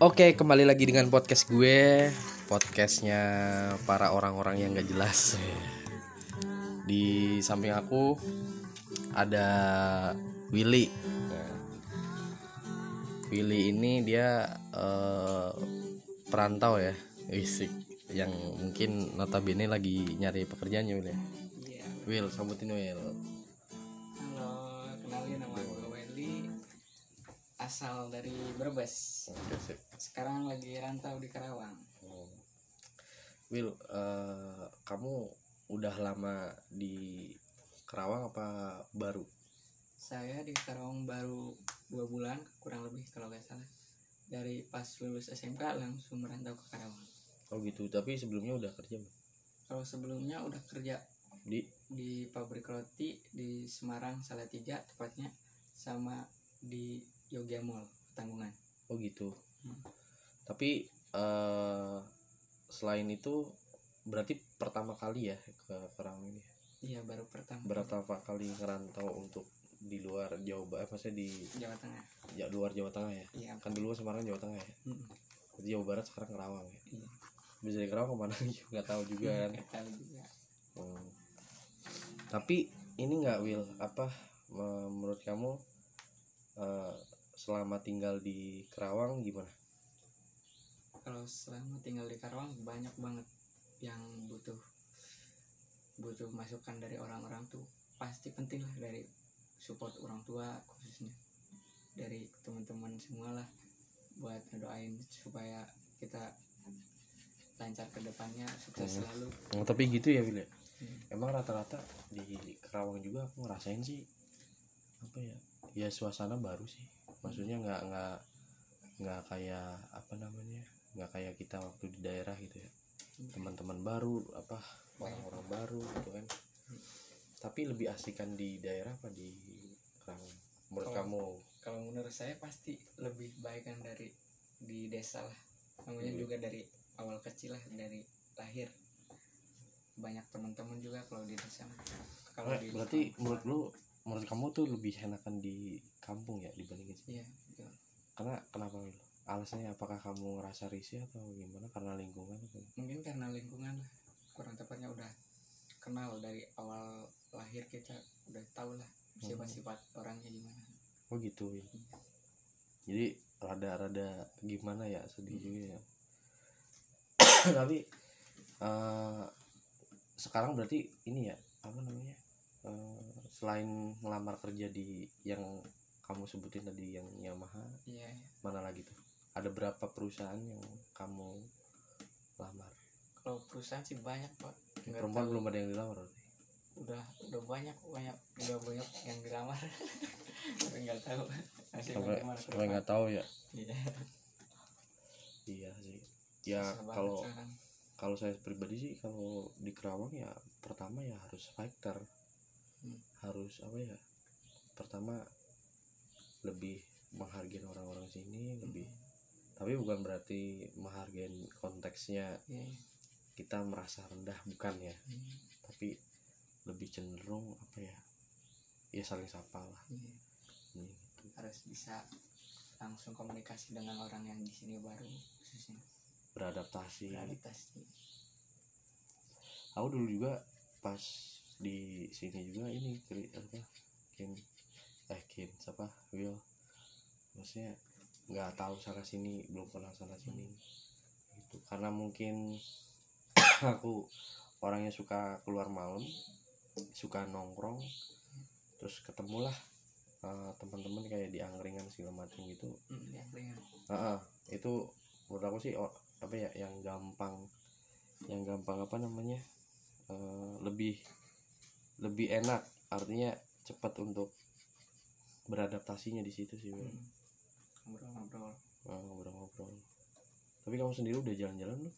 Oke, kembali lagi dengan podcast gue, podcastnya para orang-orang yang gak jelas. Di samping aku ada Willy. Willy ini dia eh, perantau ya, wisik yang mungkin notabene lagi nyari pekerjaannya Will ya. Iya. Will, sambutin Will. Halo, kenalin nama. Asal dari Brebes. Sekarang lagi rantau di Karawang. Hmm. Will, eh, kamu udah lama di Kerawang apa baru? Saya di Karawang baru dua bulan, kurang lebih kalau nggak salah. Dari pas lulus SMK langsung merantau ke Karawang. Oh gitu, tapi sebelumnya udah kerja belum? Kalau sebelumnya udah kerja di di pabrik roti di Semarang Salatiga tepatnya sama di Yogia Mall Tanggungan. oh gitu. Hmm. Tapi eh selain itu berarti pertama kali ya ke Kerawang ini. Iya baru pertama Berapa kali ngerantau untuk di luar Jawa Barat, maksudnya di Jawa Tengah. ya, luar Jawa Tengah ya? Iya. Kan dulu Semarang Jawa Tengah ya. Mm-mm. Berarti Jawa Barat sekarang Kerawang ya. Iya. Bisa dari Kerawang ke mana lagi? Nggak tahu juga kan. Nggak tahu juga. Hmm. Tapi ini nggak Will apa me- menurut kamu eh, selama tinggal di Kerawang gimana? kalau selama tinggal di Karawang banyak banget yang butuh butuh masukan dari orang-orang tuh pasti penting lah dari support orang tua khususnya dari teman-teman semua lah buat ngedoain supaya kita lancar ke depannya sukses Hmm. selalu Oh, tapi gitu ya Will ya? Hmm. Emang rata-rata di Kerawang juga aku ngerasain sih apa ya? Ya suasana baru sih. Maksudnya nggak nggak nggak kayak apa namanya? nggak kayak kita waktu di daerah gitu ya. Teman-teman baru apa orang-orang baru gitu kan. Tapi lebih asikan di daerah apa di Kerawang? Menurut Kalau- kamu? kalau menurut saya pasti lebih baik kan dari di desa lah namanya Iya. juga dari awal kecil lah dari lahir banyak teman-teman juga kalau di desa kalau Eh, di berarti menurut lu menurut kamu tuh lebih enakan di kampung ya dibandingin sini? iya betul. Karena kenapa Will? Alasannya apakah kamu ngerasa risih atau gimana? Karena lingkungan atau? mungkin karena lingkungan lah kurang tepatnya udah kenal dari awal lahir kita udah tahu lah sifat-sifat orangnya gimana Oh gitu Will. Jadi rada-rada gimana ya sedih juga ya. Tapi eh, sekarang berarti ini ya apa namanya? Eh, selain ngelamar kerja di yang kamu sebutin tadi yang Yamaha, iya iya. mana lagi tuh? Ada berapa perusahaan yang kamu lamar? kalau perusahaan sih banyak pak Nggak Perempuan tahu. belum ada yang dilamar udah udah banyak banyak udah banyak yang dilamar tapi nggak tahu masih Sampai nggak tahu ya. iya Iya sih. Ya kalau kalau saya pribadi sih kalau di Kerawang ya pertama ya harus fighter. Harus apa ya pertama lebih menghargai orang-orang sini lebih tapi bukan berarti menghargai konteksnya. Iya. kita merasa rendah bukan ya. Hmm, tapi lebih cenderung apa ya ya saling sapa lah. Iya. Ini gitu. harus bisa langsung komunikasi dengan orang yang di sini baru khususnya. Beradaptasi. Beradaptasi. Aku dulu juga pas di sini juga ini kri- apa kin eh kin siapa Will. Maksudnya nggak tahu sana sini belum pernah sana sini gitu. Karena mungkin aku orangnya suka keluar malam suka nongkrong terus ketemulah eh, teman-teman kayak di angkringan segala macam gitu. Benar. Heeh, itu menurut aku sih oh, apa ya yang gampang yang gampang apa namanya eh, lebih lebih enak artinya cepat untuk beradaptasinya di situ sih Wil. Hmm. ngobrol-ngobrol. Eh, ngobrol-ngobrol. Tapi kamu sendiri udah jalan-jalan belum?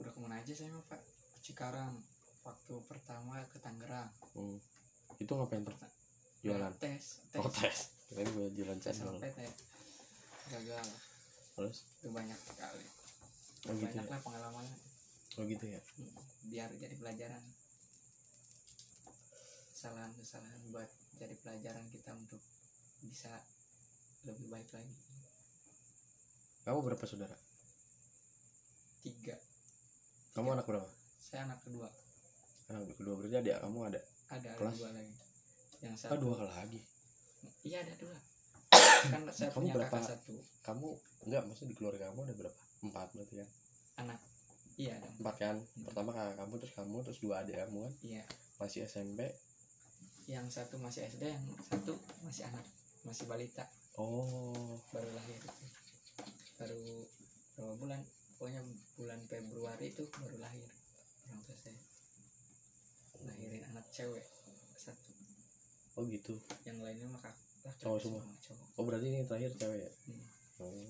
Udah ke mana aja saya mah pak ke Cikarang waktu pertama ke Tangerang. Hmm. itu ngapain tuh? Jualan? Tes tes. Oh tes. Kirain gue jalan tes PT gagal. Terus? Itu banyak sekali. Oh, gitu banyak ya? lah pengalaman oh gitu ya? Hmm, biar jadi pelajaran kesalahan-kesalahan buat jadi pelajaran kita untuk bisa lebih baik lagi. Kamu berapa saudara? Tiga. Kamu anak berapa? Saya anak kedua. Anak kedua berarti adik kamu ada ada ada Kelas? dua lagi. Yang ah satu. dua lagi? Iya ada dua. Kan saya Kamu punya berapa? kakak satu. Kamu enggak maksudnya di keluarga kamu ada berapa? Empat berarti kan? Anak. Iya ada empat. Kan? Pertama kakak kamu terus kamu terus dua adik kamu kan? Iya. Masih SMP yang satu masih SD yang satu masih anak masih balita. Oh. Baru lahir baru berapa bulan? Pokoknya bulan Februari itu baru lahir orang tua saya. Lahirin anak cewek satu. Oh gitu. Yang lainnya mah laki-laki Cowok semua? cowok. Oh berarti ini terakhir cewek ya? Hmm. Oh.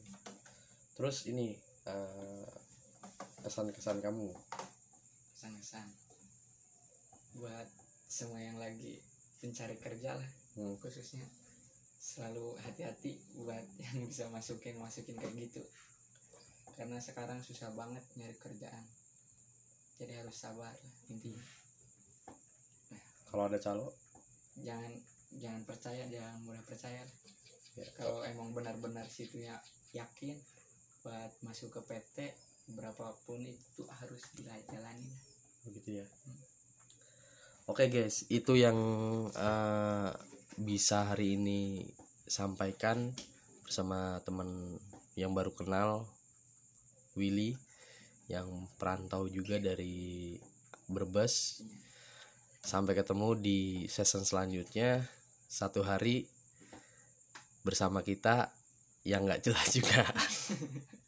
terus ini eh, kesan-kesan kamu? Kesan-kesan. Buat semua yang lagi pencari kerja lah Hmm. khususnya. Selalu hati-hati buat yang bisa masukin masukin kayak gitu. Karena sekarang susah banget nyari kerjaan. Jadi harus sabar lah intinya. Kalau ada calo? Jangan jangan percaya jangan mudah percaya ya, kalau emang benar-benar situnya yakin buat masuk ke PT berapapun itu harus dijalani begitu ya oke guys itu yang eh, bisa hari ini sampaikan bersama teman yang baru kenal Willy yang perantau juga dari Brebes. Sampai ketemu di season selanjutnya satu hari bersama kita yang nggak jelas juga